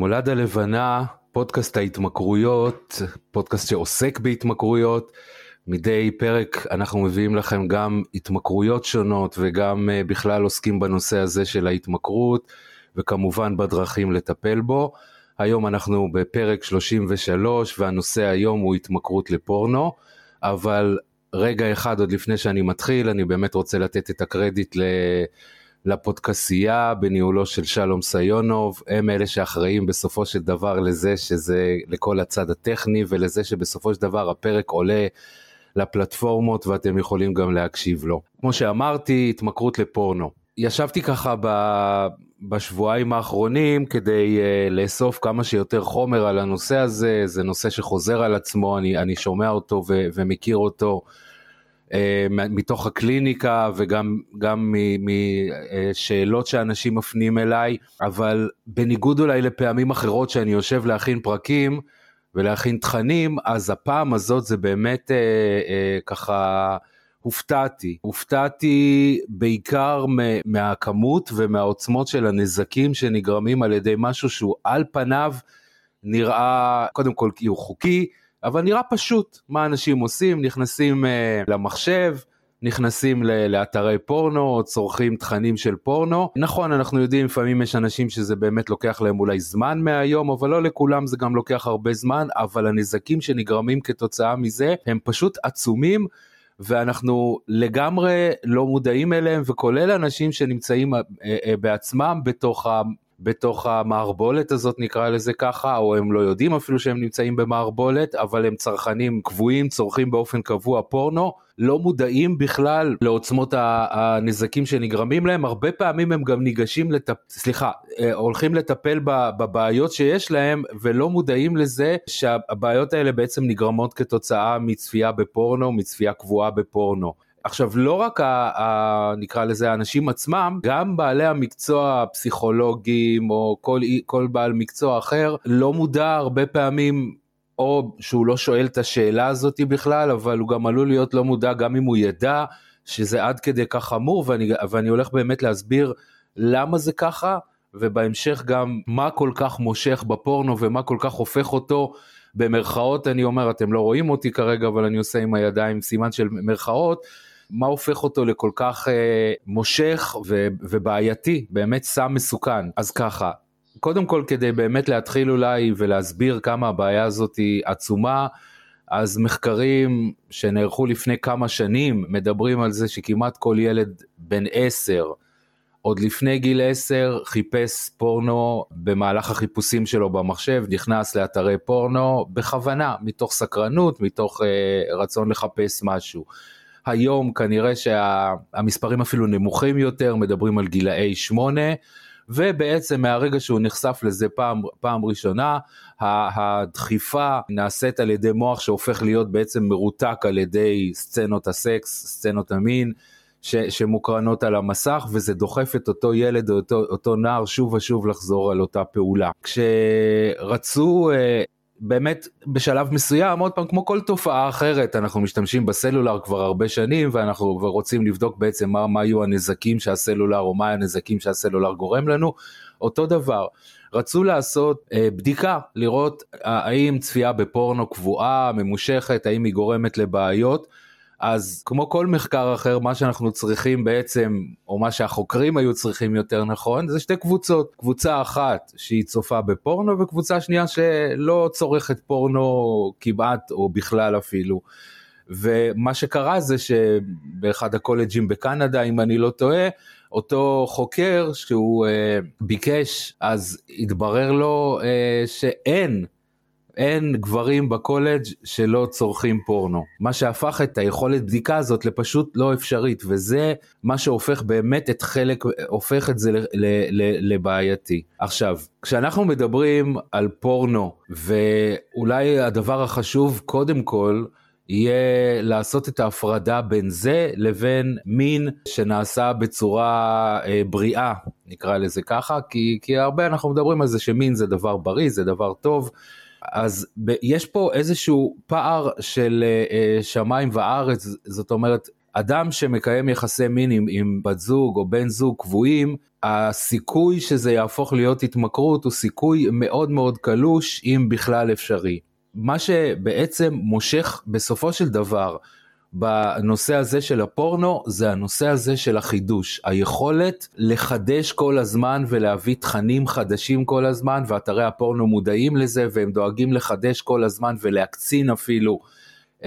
מולד הלבנה, פודקאסט ההתמכרויות, פודקאסט שעוסק בהתמכרויות. מדי פרק אנחנו מביאים לכם גם התמכרויות שונות וגם אה, בכלל עוסקים בנושא הזה של ההתמכרות וכמובן בדרכים לטפל בו. היום אנחנו בפרק 33 והנושא היום הוא התמכרות לפורנו, אבל רגע אחד עוד לפני שאני מתחיל אני באמת רוצה לתת את הקרדיט ל... לפודקסייה בניהולו של שלום סיונוב, הם אלה שאחראים בסופו של דבר לזה שזה לכל הצד הטכני ולזה שבסופו של דבר הפרק עולה לפלטפורמות ואתם יכולים גם להקשיב לו. כמו שאמרתי, התמכרות לפורנו. ישבתי ככה ב... בשבועיים האחרונים כדי uh, לאסוף כמה שיותר חומר על הנושא הזה, זה נושא שחוזר על עצמו, אני, אני שומע אותו ו, ומכיר אותו מתוך הקליניקה וגם משאלות uh, שאנשים מפנים אליי, אבל בניגוד אולי לפעמים אחרות שאני יושב להכין פרקים ולהכין תכנים, אז הפעם הזאת זה באמת uh, ככה... הופתעתי, הופתעתי בעיקר מהכמות ומהעוצמות של הנזקים שנגרמים על ידי משהו שהוא על פניו נראה קודם כל כי הוא חוקי, אבל נראה פשוט מה אנשים עושים, נכנסים uh, למחשב, נכנסים לאתרי פורנו, צורכים תכנים של פורנו. נכון, אנחנו יודעים, לפעמים יש אנשים שזה באמת לוקח להם אולי זמן מהיום, אבל לא לכולם זה גם לוקח הרבה זמן, אבל הנזקים שנגרמים כתוצאה מזה הם פשוט עצומים. ואנחנו לגמרי לא מודעים אליהם וכולל אנשים שנמצאים אה, אה, בעצמם בתוך. בתוך המערבולת הזאת נקרא לזה ככה, או הם לא יודעים אפילו שהם נמצאים במערבולת, אבל הם צרכנים קבועים, צורכים באופן קבוע פורנו, לא מודעים בכלל לעוצמות הנזקים שנגרמים להם, הרבה פעמים הם גם ניגשים, לטפ... סליחה, אה, הולכים לטפל בבעיות שיש להם ולא מודעים לזה שהבעיות האלה בעצם נגרמות כתוצאה מצפייה בפורנו, מצפייה קבועה בפורנו. עכשיו לא רק ה, ה, נקרא לזה האנשים עצמם, גם בעלי המקצוע הפסיכולוגים או כל, כל בעל מקצוע אחר לא מודע הרבה פעמים או שהוא לא שואל את השאלה הזאת בכלל, אבל הוא גם עלול להיות לא מודע גם אם הוא ידע שזה עד כדי כך חמור ואני, ואני הולך באמת להסביר למה זה ככה ובהמשך גם מה כל כך מושך בפורנו ומה כל כך הופך אותו. במרכאות אני אומר אתם לא רואים אותי כרגע אבל אני עושה עם הידיים סימן של מרכאות מה הופך אותו לכל כך אה, מושך ו, ובעייתי, באמת סם מסוכן. אז ככה, קודם כל כדי באמת להתחיל אולי ולהסביר כמה הבעיה הזאת היא עצומה, אז מחקרים שנערכו לפני כמה שנים מדברים על זה שכמעט כל ילד בן עשר, עוד לפני גיל עשר חיפש פורנו במהלך החיפושים שלו במחשב, נכנס לאתרי פורנו בכוונה, מתוך סקרנות, מתוך אה, רצון לחפש משהו. היום כנראה שהמספרים אפילו נמוכים יותר, מדברים על גילאי שמונה. ובעצם מהרגע שהוא נחשף לזה פעם, פעם ראשונה, הדחיפה נעשית על ידי מוח שהופך להיות בעצם מרותק על ידי סצנות הסקס, סצנות המין, ש, שמוקרנות על המסך, וזה דוחף את אותו ילד או אותו, אותו נער שוב ושוב לחזור על אותה פעולה. כשרצו אה, באמת בשלב מסוים, עוד פעם, כמו כל תופעה אחרת, אנחנו משתמשים בסלולר כבר הרבה שנים, ואנחנו רוצים לבדוק בעצם מה, מה היו הנזקים שהסלולר, או מה הנזקים שהסלולר גורם לנו, אותו דבר. רצו לעשות אה, בדיקה, לראות אה, האם צפייה בפורנו קבועה, ממושכת, האם היא גורמת לבעיות. אז כמו כל מחקר אחר, מה שאנחנו צריכים בעצם, או מה שהחוקרים היו צריכים יותר נכון, זה שתי קבוצות. קבוצה אחת שהיא צופה בפורנו, וקבוצה שנייה שלא צורכת פורנו כמעט, או בכלל אפילו. ומה שקרה זה שבאחד הקולג'ים בקנדה, אם אני לא טועה, אותו חוקר שהוא אה, ביקש, אז התברר לו אה, שאין אין גברים בקולג' שלא צורכים פורנו. מה שהפך את היכולת בדיקה הזאת לפשוט לא אפשרית, וזה מה שהופך באמת את חלק, הופך את זה לבעייתי. עכשיו, כשאנחנו מדברים על פורנו, ואולי הדבר החשוב קודם כל, יהיה לעשות את ההפרדה בין זה לבין מין שנעשה בצורה אה, בריאה, נקרא לזה ככה, כי, כי הרבה אנחנו מדברים על זה שמין זה דבר בריא, זה דבר טוב. אז ב- יש פה איזשהו פער של uh, שמיים וארץ, זאת אומרת, אדם שמקיים יחסי מין עם, עם בת זוג או בן זוג קבועים, הסיכוי שזה יהפוך להיות התמכרות הוא סיכוי מאוד מאוד קלוש, אם בכלל אפשרי. מה שבעצם מושך בסופו של דבר בנושא הזה של הפורנו זה הנושא הזה של החידוש, היכולת לחדש כל הזמן ולהביא תכנים חדשים כל הזמן ואתרי הפורנו מודעים לזה והם דואגים לחדש כל הזמן ולהקצין אפילו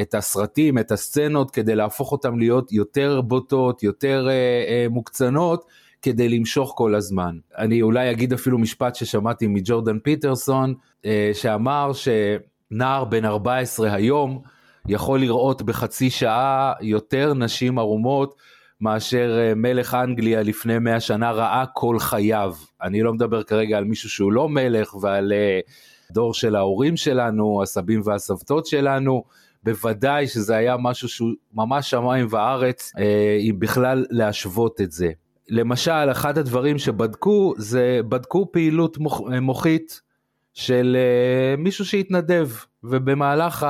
את הסרטים, את הסצנות כדי להפוך אותם להיות יותר בוטות, יותר אה, אה, מוקצנות כדי למשוך כל הזמן. אני אולי אגיד אפילו משפט ששמעתי מג'ורדן פיטרסון אה, שאמר שנער בן 14 היום יכול לראות בחצי שעה יותר נשים ערומות מאשר אה, מלך אנגליה לפני 100 שנה ראה כל חייו. אני לא מדבר כרגע על מישהו שהוא לא מלך ועל אה, דור של ההורים שלנו, הסבים והסבתות שלנו. בוודאי שזה היה משהו שהוא ממש שמיים וארץ, אה, אם בכלל להשוות את זה. למשל, אחד הדברים שבדקו זה בדקו פעילות מוח, מוחית של uh, מישהו שהתנדב, ובמהלך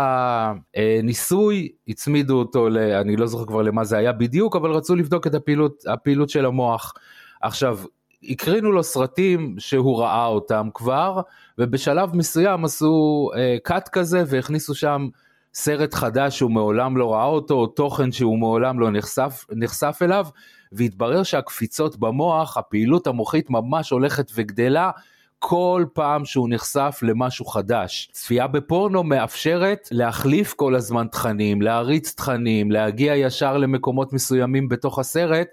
הניסוי הצמידו אותו, ל, אני לא זוכר כבר למה זה היה בדיוק, אבל רצו לבדוק את הפעילות, הפעילות של המוח. עכשיו, הקרינו לו סרטים שהוא ראה אותם כבר, ובשלב מסוים עשו uh, כזה והכניסו שם סרט חדש שהוא מעולם לא ראה אותו, או תוכן שהוא מעולם לא נחשף, נחשף אליו, והתברר שהקפיצות במוח, הפעילות המוחית ממש הולכת וגדלה, כל פעם שהוא נחשף למשהו חדש. צפייה בפורנו מאפשרת להחליף כל הזמן תכנים, להריץ תכנים, להגיע ישר למקומות מסוימים בתוך הסרט,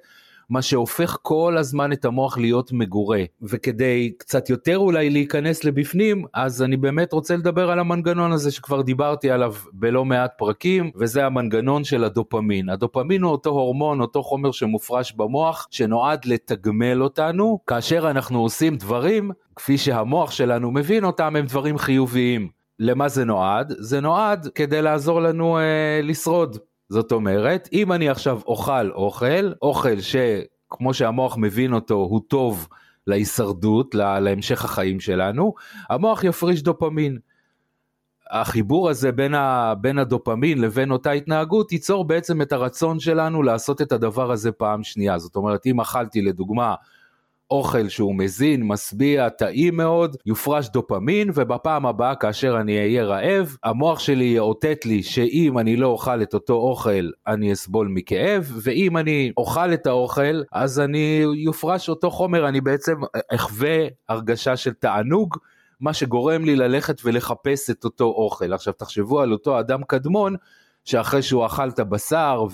מה שהופך כל הזמן את המוח להיות מגורה. וכדי קצת יותר אולי להיכנס לבפנים, אז אני באמת רוצה לדבר על המנגנון הזה שכבר דיברתי עליו בלא מעט פרקים, וזה המנגנון של הדופמין. הדופמין הוא אותו הורמון, אותו חומר שמופרש במוח, שנועד לתגמל אותנו, כאשר אנחנו עושים דברים, כפי שהמוח שלנו מבין אותם, הם דברים חיוביים. למה זה נועד? זה נועד כדי לעזור לנו אה, לשרוד. זאת אומרת, אם אני עכשיו אוכל אוכל, אוכל שכמו שהמוח מבין אותו הוא טוב להישרדות, להמשך החיים שלנו, המוח יפריש דופמין. החיבור הזה בין, ה, בין הדופמין לבין אותה התנהגות ייצור בעצם את הרצון שלנו לעשות את הדבר הזה פעם שנייה. זאת אומרת, אם אכלתי לדוגמה אוכל שהוא מזין, משביע, טעים מאוד, יופרש דופמין, ובפעם הבאה כאשר אני אהיה רעב, המוח שלי יאותת לי שאם אני לא אוכל את אותו אוכל, אני אסבול מכאב, ואם אני אוכל את האוכל, אז אני יופרש אותו חומר, אני בעצם אחווה הרגשה של תענוג. מה שגורם לי ללכת ולחפש את אותו אוכל. עכשיו תחשבו על אותו אדם קדמון, שאחרי שהוא אכל את הבשר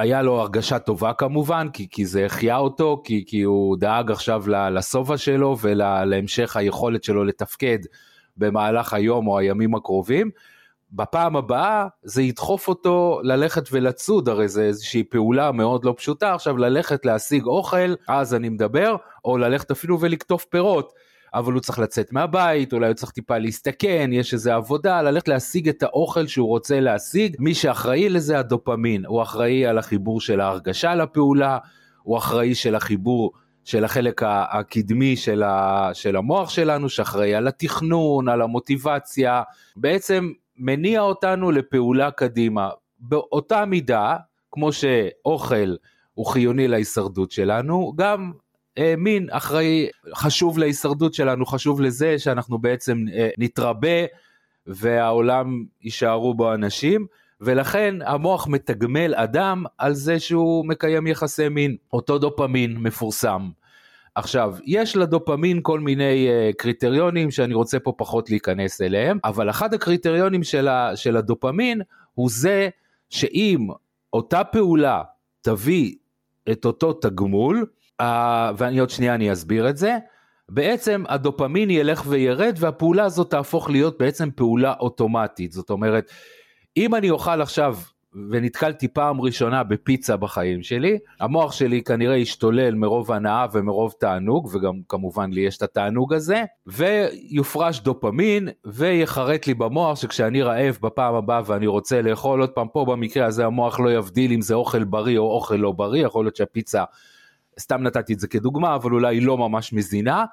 היה לו הרגשה טובה כמובן, כי, כי זה החיה אותו, כי, כי הוא דאג עכשיו לשובע שלו ולהמשך היכולת שלו לתפקד במהלך היום או הימים הקרובים. בפעם הבאה זה ידחוף אותו ללכת ולצוד, הרי זה איזושהי פעולה מאוד לא פשוטה, עכשיו ללכת להשיג אוכל, אז אני מדבר, או ללכת אפילו ולקטוף פירות. אבל הוא צריך לצאת מהבית, אולי הוא צריך טיפה להסתכן, יש איזה עבודה, ללכת להשיג את האוכל שהוא רוצה להשיג, מי שאחראי לזה הדופמין, הוא אחראי על החיבור של ההרגשה לפעולה, הוא אחראי של החיבור של החלק הקדמי של, ה, של המוח שלנו, שאחראי על התכנון, על המוטיבציה, בעצם מניע אותנו לפעולה קדימה. באותה מידה, כמו שאוכל הוא חיוני להישרדות שלנו, גם מין אחראי, חשוב להישרדות שלנו, חשוב לזה שאנחנו בעצם אה, נתרבה והעולם יישארו בו אנשים. ולכן המוח מתגמל אדם על זה שהוא מקיים יחסי מין, אותו דופמין מפורסם. עכשיו, יש לדופמין כל מיני uh, קריטריונים שאני רוצה פה פחות להיכנס אליהם, אבל אחד הקריטריונים של, ה, של הדופמין הוא זה שאם אותה פעולה תביא את אותו תגמול, uh, ואני עוד שנייה אני אסביר את זה, בעצם הדופמין ילך וירד והפעולה הזאת תהפוך להיות בעצם פעולה אוטומטית. זאת אומרת, אם אני אוכל עכשיו ונתקלתי פעם ראשונה בפיצה בחיים שלי, המוח שלי כנראה ישתולל מרוב הנאה ומרוב תענוג, וגם כמובן לי יש את התענוג הזה, ויופרש דופמין, ויחרט לי במוח שכשאני רעב בפעם הבאה ואני רוצה לאכול עוד פעם, פה במקרה הזה המוח לא יבדיל אם זה אוכל בריא או אוכל לא בריא, יכול להיות שהפיצה, סתם נתתי את זה כדוגמה, אבל אולי היא לא ממש מזינה.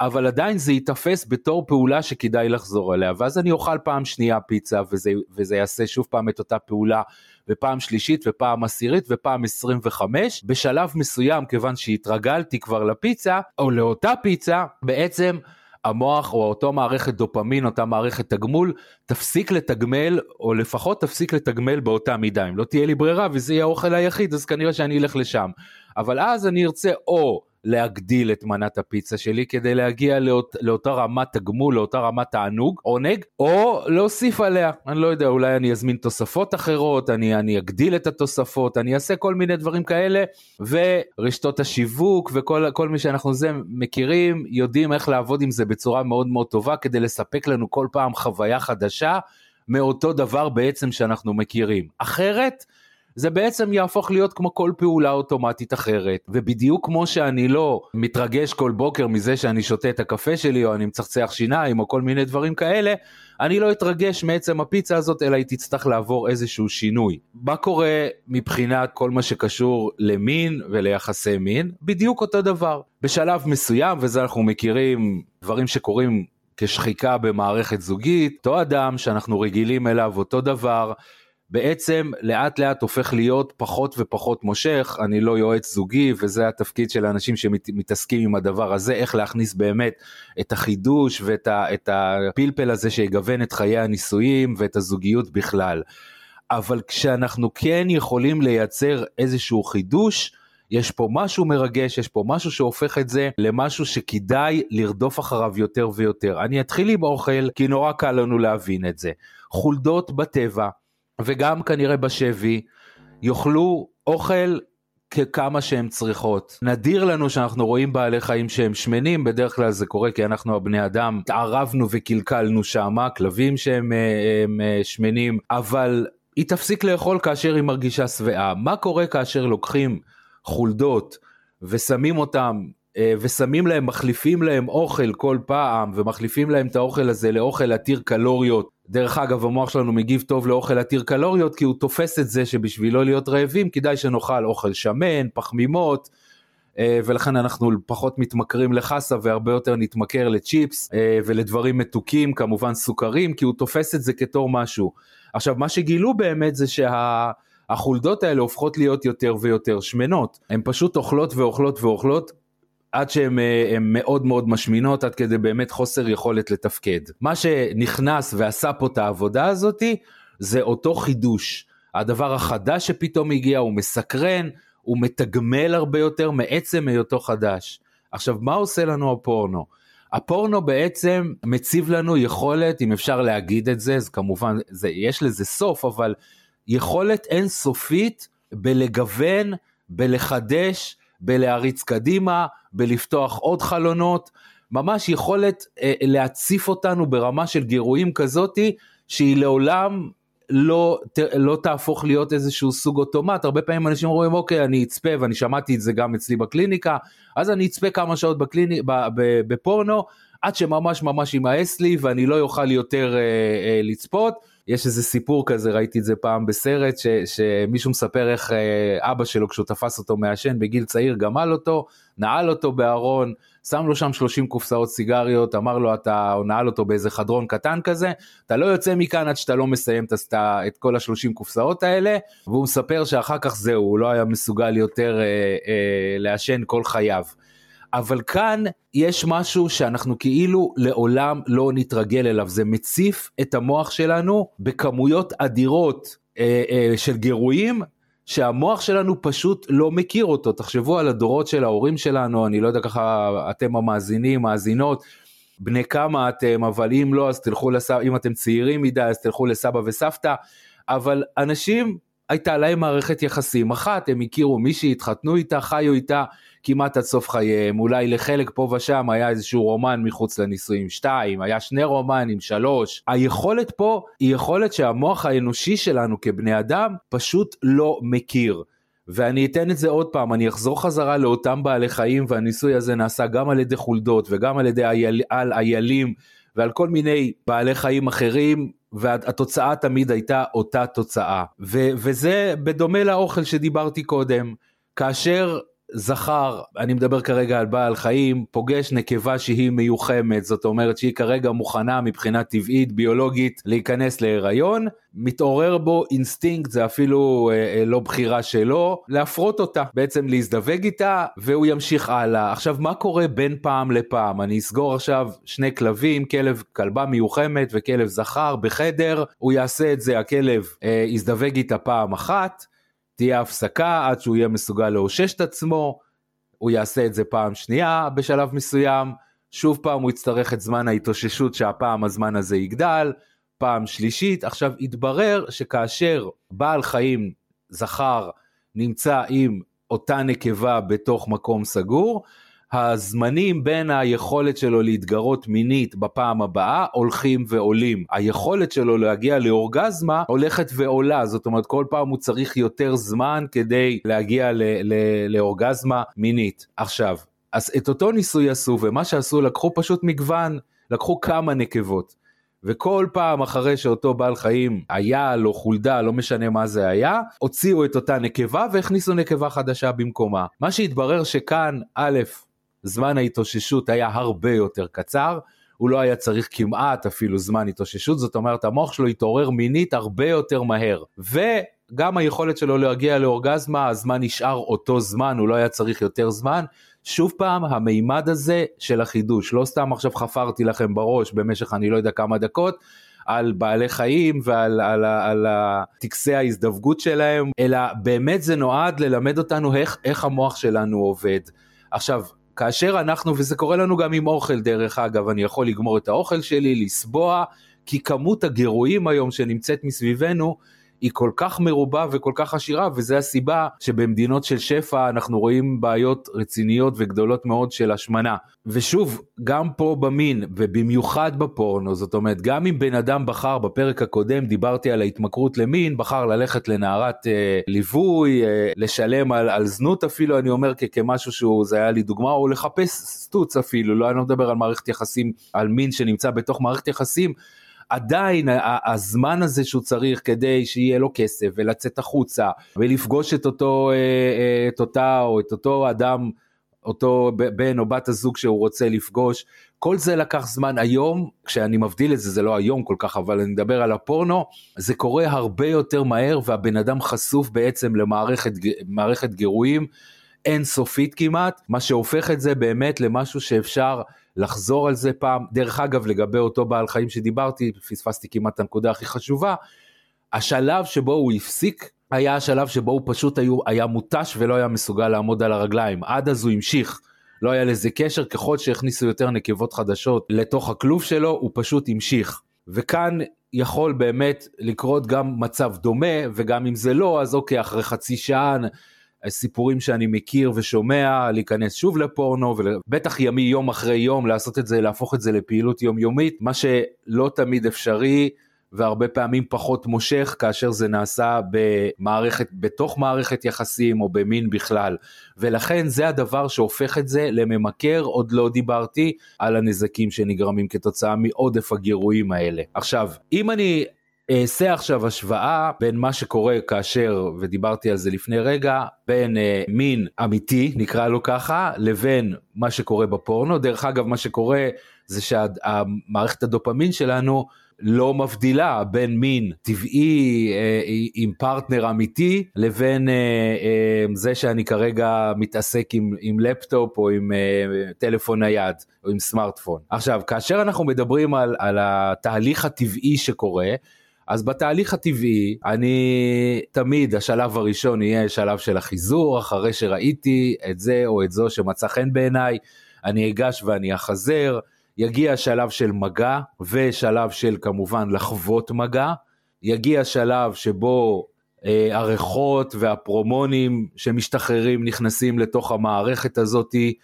אבל עדיין זה ייתפס בתור פעולה שכדאי לחזור אליה, ואז אני אוכל פעם שנייה פיצה וזה, וזה יעשה שוב פעם את אותה פעולה, ופעם שלישית ופעם עשירית ופעם 25, בשלב מסוים כיוון שהתרגלתי כבר לפיצה, או לאותה פיצה, בעצם המוח או אותו מערכת דופמין, אותה מערכת תגמול, תפסיק לתגמל, או לפחות תפסיק לתגמל באותה מידה. אם לא תהיה לי ברירה וזה יהיה האוכל היחיד, אז כנראה שאני אלך לשם. אבל אז אני ארצה או להגדיל את מנת הפיצה שלי כדי להגיע לאות, לאותה רמת תגמול, לאותה רמת תענוג, עונג, או להוסיף עליה. אני לא יודע, אולי אני אזמין תוספות אחרות, אני, אני אגדיל את התוספות, אני אעשה כל מיני דברים כאלה, ורשתות השיווק וכל מי שאנחנו זה מכירים, יודעים איך לעבוד עם זה בצורה מאוד מאוד טובה כדי לספק לנו כל פעם חוויה חדשה מאותו דבר בעצם שאנחנו מכירים. אחרת, זה בעצם יהפוך להיות כמו כל פעולה אוטומטית אחרת. ובדיוק כמו שאני לא מתרגש כל בוקר מזה שאני שותה את הקפה שלי, או אני מצחצח שיניים, או כל מיני דברים כאלה, אני לא אתרגש מעצם הפיצה הזאת, אלא היא תצטרך לעבור איזשהו שינוי. מה קורה מבחינת כל מה שקשור למין וליחסי מין? בדיוק אותו דבר. בשלב מסוים, וזה אנחנו מכירים דברים שקורים כשחיקה במערכת זוגית, אותו אדם שאנחנו רגילים אליו אותו דבר, בעצם לאט לאט הופך להיות פחות ופחות מושך, אני לא יועץ זוגי וזה התפקיד של האנשים שמתעסקים עם הדבר הזה, איך להכניס באמת את החידוש ואת ה, את הפלפל הזה שיגוון את חיי הנישואים ואת הזוגיות בכלל. אבל כשאנחנו כן יכולים לייצר איזשהו חידוש, יש פה משהו מרגש, יש פה משהו שהופך את זה למשהו שכדאי לרדוף אחריו יותר ויותר. אני אתחיל עם אוכל, כי נורא קל לנו להבין את זה. חולדות בטבע, וגם כנראה בשבי, יאכלו אוכל ככמה שהן צריכות. נדיר לנו שאנחנו רואים בעלי חיים שהם שמנים, בדרך כלל זה קורה כי אנחנו הבני אדם התערבנו וקלקלנו שמה, כלבים שהם הם, הם, אה, שמנים, אבל היא תפסיק לאכול כאשר היא מרגישה שבעה. מה קורה כאשר לוקחים חולדות ושמים אותם אה, ושמים להם, מחליפים להם אוכל כל פעם ומחליפים להם את האוכל הזה לאוכל עתיר קלוריות דרך אגב, המוח שלנו מגיב טוב לאוכל עתיר קלוריות, כי הוא תופס את זה שבשביל להיות רעבים, כדאי שנאכל אוכל שמן, פחמימות, אה, ולכן אנחנו פחות מתמכרים לחסה והרבה יותר נתמכר לצ'יפס אה, ולדברים מתוקים, כמובן סוכרים, כי הוא תופס את זה כתור משהו. עכשיו, מה שגילו באמת זה שהחולדות האלה הופכות להיות יותר ויותר שמנות. הן פשוט אוכלות ואוכלות ואוכלות עד שהן אה, מאוד מאוד משמינות, עד כדי באמת חוסר יכולת לתפקד. מה שנכנס ועשה פה את העבודה הזאתי, זה אותו חידוש. הדבר החדש שפתאום הגיע הוא מסקרן, הוא מתגמל הרבה יותר מעצם היותו חדש. עכשיו, מה עושה לנו הפורנו? הפורנו בעצם מציב לנו יכולת, אם אפשר להגיד את זה, אז כמובן, זה, יש לזה סוף, אבל יכולת אינסופית בלגוון, בלחדש, בלהריץ קדימה, בלפתוח עוד חלונות, ממש יכולת אה, להציף אותנו ברמה של גירויים כזאתי, שהיא לעולם לא, ת, לא תהפוך להיות איזשהו סוג אוטומט, הרבה פעמים אנשים אומרים אוקיי אני אצפה ואני שמעתי את זה גם אצלי בקליניקה, אז אני אצפה כמה שעות בקליני, בפורנו, עד שממש ממש יימאס לי ואני לא אוכל יותר אה, אה, לצפות. יש איזה סיפור כזה, ראיתי את זה פעם בסרט, ש, שמישהו מספר איך אה, אבא שלו כשהוא תפס אותו מעשן בגיל צעיר גמל אותו, נעל אותו בארון, שם לו שם 30 קופסאות סיגריות, אמר לו אתה, או נעל אותו באיזה חדרון קטן כזה, אתה לא יוצא מכאן עד שאתה לא מסיים את, את כל ה-30 קופסאות האלה, והוא מספר שאחר כך זהו, הוא לא היה מסוגל יותר אה, אה, לעשן כל חייו. אבל כאן יש משהו שאנחנו כאילו לעולם לא נתרגל אליו, זה מציף את המוח שלנו בכמויות אדירות אה, אה, של גירויים שהמוח שלנו פשוט לא מכיר אותו. תחשבו על הדורות של ההורים שלנו, אני לא יודע ככה, אתם המאזינים, מאזינות, בני כמה אתם, אבל אם לא, אז תלכו לסבא, אם אתם צעירים מדי, אז תלכו לסבא וסבתא, אבל אנשים, הייתה להם מערכת יחסים אחת, הם הכירו מישהי, התחתנו איתה, חיו איתה, כמעט עד סוף חייהם, אולי לחלק פה ושם היה איזשהו רומן מחוץ לנישואים, שתיים, היה שני רומנים, שלוש. היכולת פה היא יכולת שהמוח האנושי שלנו כבני אדם פשוט לא מכיר. ואני אתן את זה עוד פעם, אני אחזור חזרה לאותם בעלי חיים והניסוי הזה נעשה גם על ידי חולדות וגם על ידי אייל, על איילים ועל כל מיני בעלי חיים אחרים והתוצאה תמיד הייתה אותה תוצאה. ו- וזה בדומה לאוכל שדיברתי קודם, כאשר זכר, אני מדבר כרגע על בעל חיים, פוגש נקבה שהיא מיוחמת, זאת אומרת שהיא כרגע מוכנה מבחינה טבעית, ביולוגית, להיכנס להיריון, מתעורר בו אינסטינקט, זה אפילו אה, אה, לא בחירה שלו, להפרות אותה, בעצם להזדווג איתה, והוא ימשיך הלאה. עכשיו, מה קורה בין פעם לפעם? אני אסגור עכשיו שני כלבים, כלב, כלבה מיוחמת וכלב זכר בחדר, הוא יעשה את זה, הכלב אה, יזדווג איתה פעם אחת, תהיה הפסקה עד שהוא יהיה מסוגל לאושש את עצמו, הוא יעשה את זה פעם שנייה בשלב מסוים, שוב פעם הוא יצטרך את זמן ההתאוששות שהפעם הזמן הזה יגדל, פעם שלישית, עכשיו התברר שכאשר בעל חיים זכר נמצא עם אותה נקבה בתוך מקום סגור, הזמנים בין היכולת שלו להתגרות מינית בפעם הבאה הולכים ועולים. היכולת שלו להגיע לאורגזמה הולכת ועולה, זאת אומרת כל פעם הוא צריך יותר זמן כדי להגיע ל- ל- לאורגזמה מינית. עכשיו, אז את אותו ניסוי עשו, ומה שעשו לקחו פשוט מגוון, לקחו כמה נקבות. וכל פעם אחרי שאותו בעל חיים היה לו חולדה, לא משנה מה זה היה, הוציאו את אותה נקבה והכניסו נקבה חדשה במקומה. מה שהתברר שכאן, א', זמן ההתאוששות היה הרבה יותר קצר, הוא לא היה צריך כמעט אפילו זמן התאוששות, זאת אומרת המוח שלו התעורר מינית הרבה יותר מהר. וגם היכולת שלו להגיע לאורגזמה, הזמן נשאר אותו זמן, הוא לא היה צריך יותר זמן. שוב פעם, המימד הזה של החידוש, לא סתם עכשיו חפרתי לכם בראש במשך אני לא יודע כמה דקות, על בעלי חיים ועל על, על, על טקסי ההזדווגות שלהם, אלא באמת זה נועד ללמד אותנו איך, איך המוח שלנו עובד. עכשיו, כאשר אנחנו, וזה קורה לנו גם עם אוכל דרך אגב, אני יכול לגמור את האוכל שלי, לסבוע, כי כמות הגירויים היום שנמצאת מסביבנו, היא כל כך מרובה וכל כך עשירה, וזה הסיבה שבמדינות של שפע אנחנו רואים בעיות רציניות וגדולות מאוד של השמנה. ושוב, גם פה במין, ובמיוחד בפורנו, זאת אומרת, גם אם בן אדם בחר, בפרק הקודם דיברתי על ההתמכרות למין, בחר ללכת לנערת אה, ליווי, אה, לשלם על, על זנות אפילו, אני אומר כמשהו שהוא, זה היה לי דוגמה, או לחפש סטוץ אפילו, לא, אני לא מדבר על מערכת יחסים, על מין שנמצא בתוך מערכת יחסים. עדיין הזמן הזה שהוא צריך כדי שיהיה לו כסף ולצאת החוצה ולפגוש את אותו, אה, אה, את אותה או את אותו אדם, אותו בן או בת הזוג שהוא רוצה לפגוש, כל זה לקח זמן. היום, כשאני מבדיל את זה, זה לא היום כל כך, אבל אני מדבר על הפורנו, זה קורה הרבה יותר מהר והבן אדם חשוף בעצם למערכת גירויים אינסופית כמעט, מה שהופך את זה באמת למשהו שאפשר לחזור על זה פעם. דרך אגב, לגבי אותו בעל חיים שדיברתי, פספסתי כמעט את הנקודה הכי חשובה, השלב שבו הוא הפסיק היה השלב שבו הוא פשוט היו, היה מותש ולא היה מסוגל לעמוד על הרגליים. עד אז הוא המשיך. לא היה לזה קשר, ככל שהכניסו יותר נקבות חדשות לתוך הכלוב שלו, הוא פשוט המשיך. וכאן יכול באמת לקרות גם מצב דומה, וגם אם זה לא, אז אוקיי, אחרי חצי שעה סיפורים שאני מכיר ושומע, להיכנס שוב לפורנו, ובטח ימי יום אחרי יום לעשות את זה, להפוך את זה לפעילות יומיומית, מה שלא תמיד אפשרי. והרבה פעמים פחות מושך כאשר זה נעשה במערכת, בתוך מערכת יחסים או במין בכלל. ולכן זה הדבר שהופך את זה לממכר, עוד לא דיברתי על הנזקים שנגרמים כתוצאה מעודף הגירויים האלה. עכשיו, אם אני אעשה עכשיו השוואה בין מה שקורה כאשר, ודיברתי על זה לפני רגע, בין אה, מין אמיתי, נקרא לו ככה, לבין מה שקורה בפורנו. דרך אגב, מה שקורה זה שהמערכת הדופמין שלנו לא מבדילה בין מין טבעי אה, עם פרטנר אמיתי לבין אה, אה, זה שאני כרגע מתעסק עם, עם לפטופ או עם אה, טלפון נייד או עם סמארטפון. עכשיו, כאשר אנחנו מדברים על, על התהליך הטבעי שקורה, אז בתהליך הטבעי אני תמיד השלב הראשון יהיה שלב של החיזור אחרי שראיתי את זה או את זו שמצא חן בעיניי אני אגש ואני אחזר יגיע שלב של מגע ושלב של כמובן לחוות מגע יגיע שלב שבו אה, הריחות והפרומונים שמשתחררים נכנסים לתוך המערכת הזאתי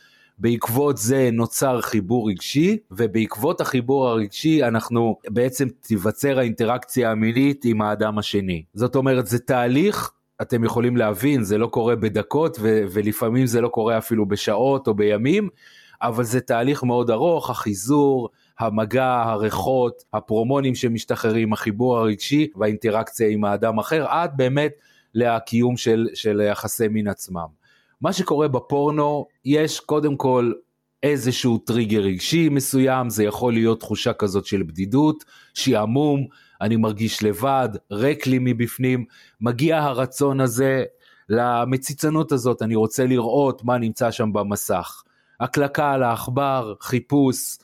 בעקבות זה נוצר חיבור רגשי, ובעקבות החיבור הרגשי אנחנו בעצם תיווצר האינטראקציה המינית עם האדם השני. זאת אומרת, זה תהליך אתם יכולים להבין, זה לא קורה בדקות ו- ולפעמים זה לא קורה אפילו בשעות או בימים, אבל זה תהליך מאוד ארוך, החיזור, המגע, הריחות, הפרומונים שמשתחררים, החיבור הרגשי והאינטראקציה עם האדם אחר, עד באמת לקיום של, של יחסי מין עצמם. מה שקורה בפורנו, יש קודם כל איזשהו טריגר רגשי מסוים, זה יכול להיות תחושה כזאת של בדידות, שעמום, אני מרגיש לבד, ריק לי מבפנים, מגיע הרצון הזה למציצנות הזאת, אני רוצה לראות מה נמצא שם במסך. הקלקה על העכבר, חיפוש,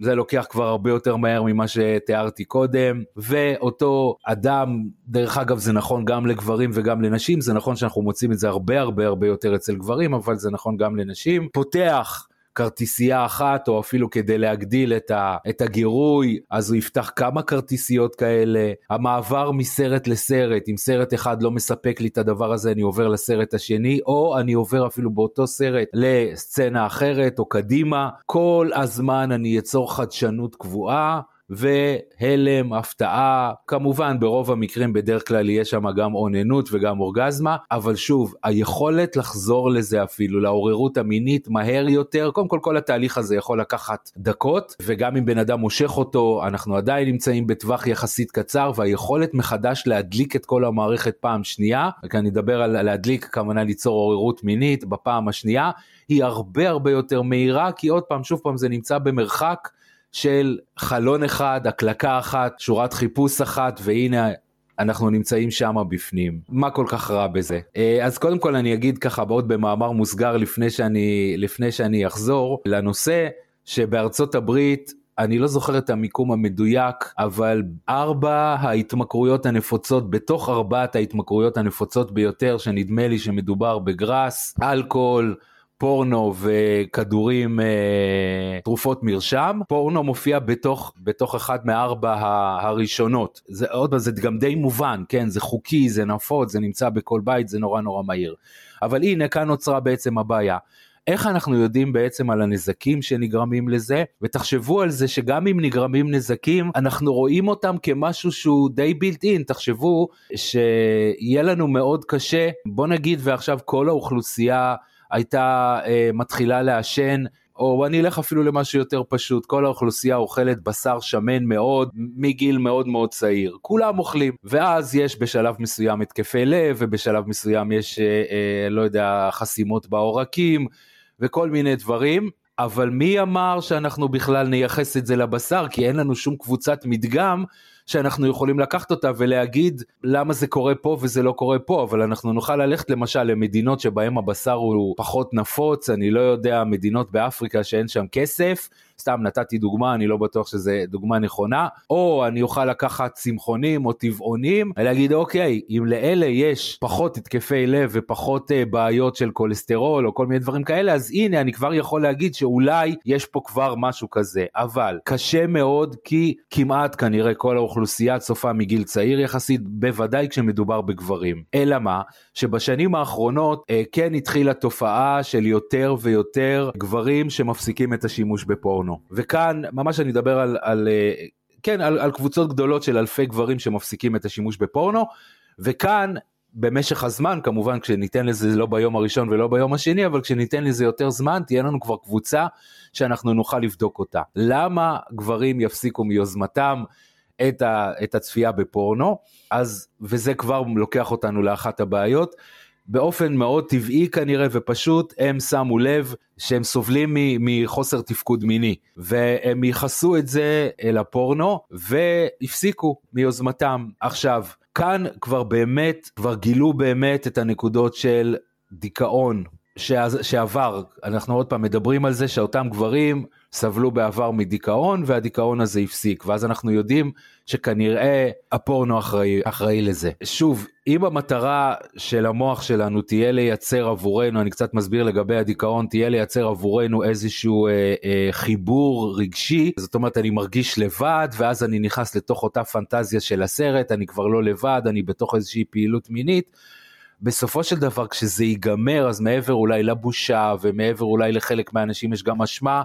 זה לוקח כבר הרבה יותר מהר ממה שתיארתי קודם, ואותו אדם, דרך אגב זה נכון גם לגברים וגם לנשים, זה נכון שאנחנו מוצאים את זה הרבה הרבה הרבה יותר אצל גברים, אבל זה נכון גם לנשים, פותח כרטיסייה אחת או אפילו כדי להגדיל את, ה, את הגירוי אז הוא יפתח כמה כרטיסיות כאלה. המעבר מסרט לסרט אם סרט אחד לא מספק לי את הדבר הזה אני עובר לסרט השני או אני עובר אפילו באותו סרט לסצנה אחרת או קדימה. כל הזמן אני אצור חדשנות קבועה והלם, הפתעה, כמובן ברוב המקרים בדרך כלל יהיה שם גם אוננות וגם אורגזמה, אבל שוב, היכולת לחזור לזה אפילו, לעוררות המינית מהר יותר, קודם כל כל התהליך הזה יכול לקחת דקות, וגם אם בן אדם מושך אותו, אנחנו עדיין נמצאים בטווח יחסית קצר, והיכולת מחדש להדליק את כל המערכת פעם שנייה, וכאן אני אדבר על להדליק, כוונה ליצור עוררות מינית בפעם השנייה, היא הרבה הרבה יותר מהירה, כי עוד פעם, שוב פעם, זה נמצא במרחק. של חלון אחד, הקלקה אחת, שורת חיפוש אחת, והנה אנחנו נמצאים שם בפנים. מה כל כך רע בזה? אה, אז קודם כל אני אגיד ככה בעוד במאמר מוסגר לפני שאני, לפני שאני אחזור לנושא שבארצות הברית אני לא זוכר את המיקום המדויק, אבל ארבע ההתמכרויות הנפוצות, בתוך ארבעת ההתמכרויות הנפוצות ביותר, שנדמה לי שמדובר בגראס, אלכוהול, פורנו וכדורים, אה, תרופות מרשם, פורנו מופיע בתוך, בתוך אחת מארבע הראשונות. זה עוד פעם, זה גם די מובן, כן, זה חוקי, זה נפוץ, זה נמצא בכל בית, זה נורא נורא מהיר. אבל הנה, כאן נוצרה בעצם הבעיה. איך אנחנו יודעים בעצם על הנזקים שנגרמים לזה, ותחשבו על זה שגם אם נגרמים נזקים, אנחנו רואים אותם כמשהו שהוא די בילט אין, תחשבו שיהיה לנו מאוד קשה, בוא נגיד ועכשיו כל האוכלוסייה הייתה אה, מתחילה לעשן, או אני אלך אפילו למשהו יותר פשוט, כל האוכלוסייה אוכלת בשר שמן מאוד מגיל מאוד מאוד צעיר, כולם אוכלים, ואז יש בשלב מסוים התקפי לב, ובשלב מסוים יש, אה, אה, לא יודע, חסימות בעורקים, וכל מיני דברים. אבל מי אמר שאנחנו בכלל נייחס את זה לבשר? כי אין לנו שום קבוצת מדגם שאנחנו יכולים לקחת אותה ולהגיד למה זה קורה פה וזה לא קורה פה, אבל אנחנו נוכל ללכת למשל למדינות שבהם הבשר הוא פחות נפוץ, אני לא יודע, מדינות באפריקה שאין שם כסף, סתם נתתי דוגמה, אני לא בטוח שזו דוגמה נכונה, או אני אוכל לקחת צמחונים או טבעונים ולהגיד אוקיי, אם לאלה יש פחות התקפי לב ופחות uh, בעיות של כולסטרול או כל מיני דברים כאלה, אז הנה אני כבר יכול להגיד שאולי יש פה כבר משהו כזה, אבל קשה מאוד כי כמעט כנראה כל האוכלוסייה צופה מגיל צעיר יחסית, בוודאי כשמדובר בגברים. אלא מה? שבשנים האחרונות uh, כן התחילה תופעה של יותר ויותר גברים שמפסיקים את השימוש בפורנו. פורנו. וכאן ממש אני אדבר על, על אה, כן, על, על קבוצות גדולות של אלפי גברים שמפסיקים את השימוש בפורנו, וכאן במשך הזמן, כמובן כשניתן לזה לא ביום הראשון ולא ביום השני, אבל כשניתן לזה יותר זמן, תהיה לנו כבר קבוצה שאנחנו נוכל לבדוק אותה. למה גברים יפסיקו מיוזמתם את, ה, את הצפייה בפורנו? אז, וזה כבר לוקח אותנו לאחת הבעיות. באופן מאוד טבעי כנראה ופשוט הם שמו לב שהם סובלים מחוסר תפקוד מיני והם ייחסו את זה אל הפורנו והפסיקו מיוזמתם. עכשיו כאן כבר באמת כבר גילו באמת את הנקודות של דיכאון שעבר אנחנו עוד פעם מדברים על זה שאותם גברים סבלו בעבר מדיכאון והדיכאון הזה הפסיק ואז אנחנו יודעים שכנראה הפורנו אחראי, אחראי לזה. שוב, אם המטרה של המוח שלנו תהיה לייצר עבורנו, אני קצת מסביר לגבי הדיכאון, תהיה לייצר עבורנו איזשהו אה, אה, חיבור רגשי, זאת אומרת אני מרגיש לבד ואז אני נכנס לתוך אותה פנטזיה של הסרט, אני כבר לא לבד, אני בתוך איזושהי פעילות מינית. בסופו של דבר כשזה ייגמר אז מעבר אולי לבושה ומעבר אולי לחלק מהאנשים יש גם אשמה,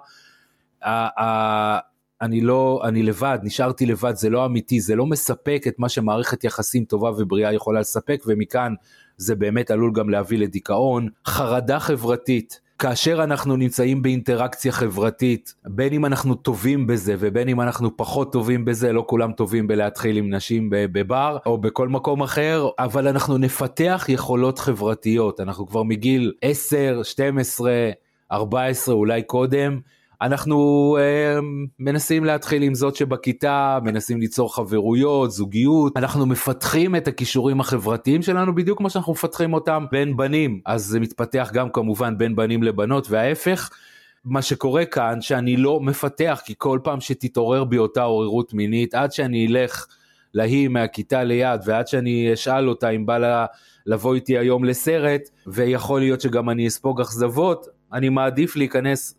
אני לא, אני לבד, נשארתי לבד, זה לא אמיתי, זה לא מספק את מה שמערכת יחסים טובה ובריאה יכולה לספק, ומכאן זה באמת עלול גם להביא לדיכאון, חרדה חברתית. כאשר אנחנו נמצאים באינטראקציה חברתית, בין אם אנחנו טובים בזה ובין אם אנחנו פחות טובים בזה, לא כולם טובים בלהתחיל עם נשים בבר או בכל מקום אחר, אבל אנחנו נפתח יכולות חברתיות, אנחנו כבר מגיל 10, 12, 14, אולי קודם, אנחנו אה, מנסים להתחיל עם זאת שבכיתה, מנסים ליצור חברויות, זוגיות, אנחנו מפתחים את הכישורים החברתיים שלנו בדיוק כמו שאנחנו מפתחים אותם בין בנים, אז זה מתפתח גם כמובן בין בנים לבנות וההפך. מה שקורה כאן שאני לא מפתח כי כל פעם שתתעורר בי אותה עוררות מינית עד שאני אלך להיא מהכיתה ליד ועד שאני אשאל אותה אם בא לה לבוא איתי היום לסרט ויכול להיות שגם אני אספוג אכזבות אני מעדיף להיכנס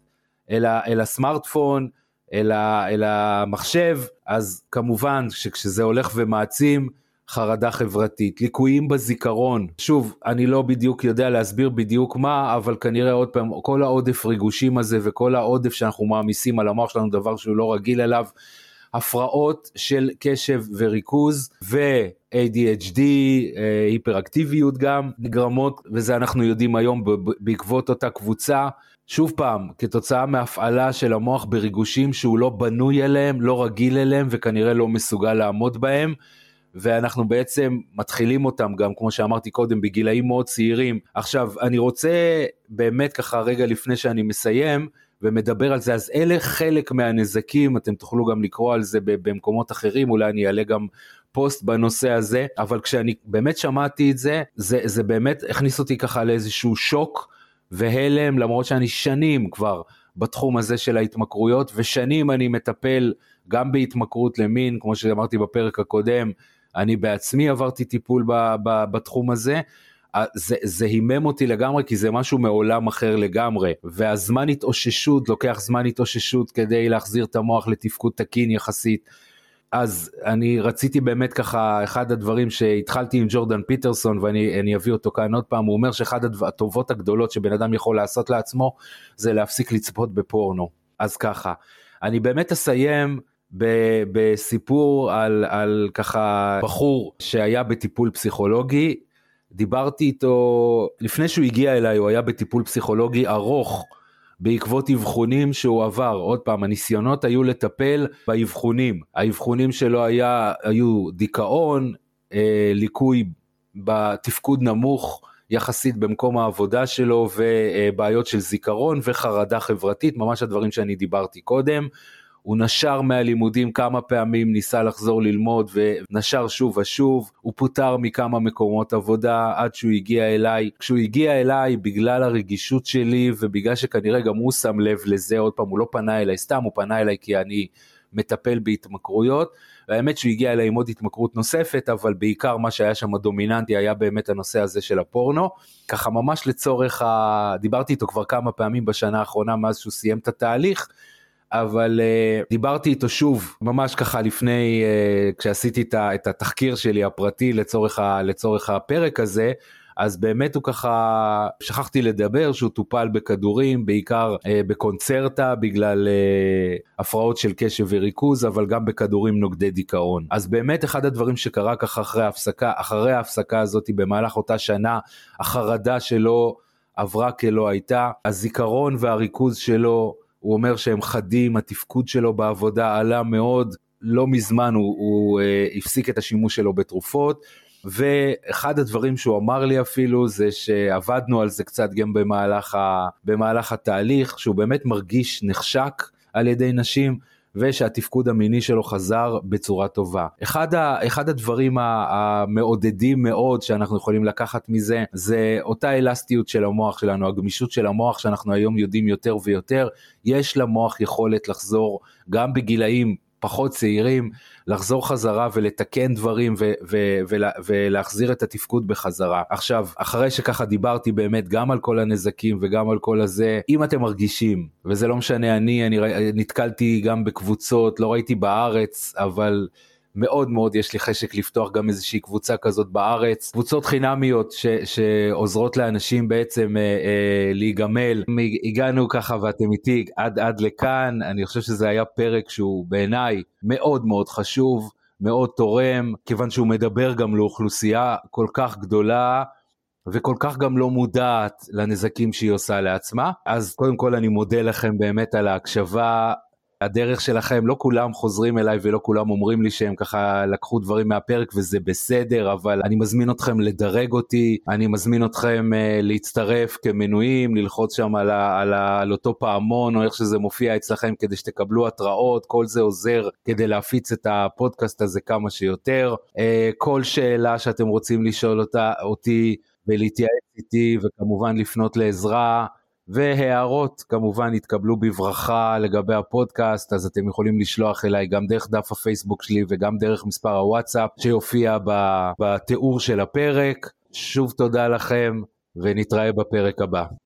אל, ה, אל הסמארטפון, אל, ה, אל המחשב, אז כמובן שכשזה הולך ומעצים, חרדה חברתית, ליקויים בזיכרון, שוב, אני לא בדיוק יודע להסביר בדיוק מה, אבל כנראה עוד פעם, כל העודף ריגושים הזה וכל העודף שאנחנו מעמיסים על המוח שלנו, דבר שהוא לא רגיל אליו, הפרעות של קשב וריכוז ו-ADHD, אה, היפראקטיביות גם, נגרמות, וזה אנחנו יודעים היום בעקבות אותה קבוצה שוב פעם, כתוצאה מהפעלה של המוח בריגושים שהוא לא בנוי אליהם, לא רגיל אליהם וכנראה לא מסוגל לעמוד בהם. ואנחנו בעצם מתחילים אותם גם, כמו שאמרתי קודם, בגילאים מאוד צעירים. עכשיו, אני רוצה באמת ככה רגע לפני שאני מסיים, ומדבר על זה, אז אלה חלק מהנזקים, אתם תוכלו גם לקרוא על זה במקומות אחרים, אולי אני אעלה גם פוסט בנושא הזה, אבל כשאני באמת שמעתי את זה, זה, זה באמת הכניס אותי ככה לאיזשהו שוק. והלם למרות שאני שנים כבר בתחום הזה של ההתמכרויות ושנים אני מטפל גם בהתמכרות למין כמו שאמרתי בפרק הקודם אני בעצמי עברתי טיפול ב, ב, בתחום הזה. זה, זה הימם אותי לגמרי כי זה משהו מעולם אחר לגמרי והזמן התאוששות לוקח זמן התאוששות כדי להחזיר את המוח לתפקוד תקין יחסית אז אני רציתי באמת ככה, אחד הדברים שהתחלתי עם ג'ורדן פיטרסון ואני אביא אותו כאן עוד פעם, הוא אומר שאחד הטובות הגדולות שבן אדם יכול לעשות לעצמו זה להפסיק לצפות בפורנו. אז ככה, אני באמת אסיים ב- בסיפור על, על ככה בחור שהיה בטיפול פסיכולוגי, דיברתי איתו, לפני שהוא הגיע אליי הוא היה בטיפול פסיכולוגי ארוך. בעקבות אבחונים שהוא עבר. עוד פעם, הניסיונות היו לטפל באבחונים. האבחונים שלו היה, היו דיכאון, אה, ליקוי בתפקוד נמוך יחסית במקום העבודה שלו ובעיות של זיכרון וחרדה חברתית, ממש הדברים שאני דיברתי קודם. הוא נשר מהלימודים כמה פעמים, ניסה לחזור ללמוד ונשר שוב ושוב, הוא פוטר מכמה מקומות עבודה עד שהוא הגיע אליי. כשהוא הגיע אליי בגלל הרגישות שלי ובגלל שכנראה גם הוא שם לב לזה, עוד פעם הוא לא פנה אליי סתם, הוא פנה אליי כי אני מטפל בהתמכרויות. והאמת שהוא הגיע אליי עם עוד התמכרות נוספת, אבל בעיקר מה שהיה שם הדומיננטי היה באמת הנושא הזה של הפורנו. ככה ממש לצורך ה... דיברתי איתו כבר כמה פעמים בשנה האחרונה מאז שהוא סיים את התהליך. אבל uh, דיברתי איתו שוב, ממש ככה לפני, uh, כשעשיתי את התחקיר שלי הפרטי לצורך, ה, לצורך הפרק הזה, אז באמת הוא ככה, שכחתי לדבר שהוא טופל בכדורים, בעיקר uh, בקונצרטה בגלל uh, הפרעות של קשב וריכוז, אבל גם בכדורים נוגדי דיכאון. אז באמת אחד הדברים שקרה ככה אחרי ההפסקה, אחרי ההפסקה הזאת במהלך אותה שנה, החרדה שלו עברה כלא הייתה, הזיכרון והריכוז שלו הוא אומר שהם חדים, התפקוד שלו בעבודה עלה מאוד, לא מזמן הוא, הוא אה, הפסיק את השימוש שלו בתרופות, ואחד הדברים שהוא אמר לי אפילו זה שעבדנו על זה קצת גם במהלך, ה, במהלך התהליך, שהוא באמת מרגיש נחשק על ידי נשים, ושהתפקוד המיני שלו חזר בצורה טובה. אחד, ה, אחד הדברים המעודדים מאוד שאנחנו יכולים לקחת מזה זה אותה אלסטיות של המוח שלנו, הגמישות של המוח שאנחנו היום יודעים יותר ויותר, יש למוח יכולת לחזור גם בגילאים פחות צעירים, לחזור חזרה ולתקן דברים ו- ו- ו- ולהחזיר את התפקוד בחזרה. עכשיו, אחרי שככה דיברתי באמת גם על כל הנזקים וגם על כל הזה, אם אתם מרגישים, וזה לא משנה, אני, אני נתקלתי גם בקבוצות, לא ראיתי בארץ, אבל... מאוד מאוד יש לי חשק לפתוח גם איזושהי קבוצה כזאת בארץ, קבוצות חינמיות ש, שעוזרות לאנשים בעצם אה, אה, להיגמל. הגענו ככה ואתם איתי עד עד לכאן, אני חושב שזה היה פרק שהוא בעיניי מאוד מאוד חשוב, מאוד תורם, כיוון שהוא מדבר גם לאוכלוסייה כל כך גדולה. וכל כך גם לא מודעת לנזקים שהיא עושה לעצמה. אז קודם כל אני מודה לכם באמת על ההקשבה. הדרך שלכם, לא כולם חוזרים אליי ולא כולם אומרים לי שהם ככה לקחו דברים מהפרק וזה בסדר, אבל אני מזמין אתכם לדרג אותי, אני מזמין אתכם uh, להצטרף כמנויים, ללחוץ שם על, ה, על, ה, על אותו פעמון או איך שזה מופיע אצלכם כדי שתקבלו התראות, כל זה עוזר כדי להפיץ את הפודקאסט הזה כמה שיותר. Uh, כל שאלה שאתם רוצים לשאול אותה, אותי ולהתייעץ איתי וכמובן לפנות לעזרה. והערות כמובן יתקבלו בברכה לגבי הפודקאסט, אז אתם יכולים לשלוח אליי גם דרך דף הפייסבוק שלי וגם דרך מספר הוואטסאפ שיופיע בתיאור של הפרק. שוב תודה לכם ונתראה בפרק הבא.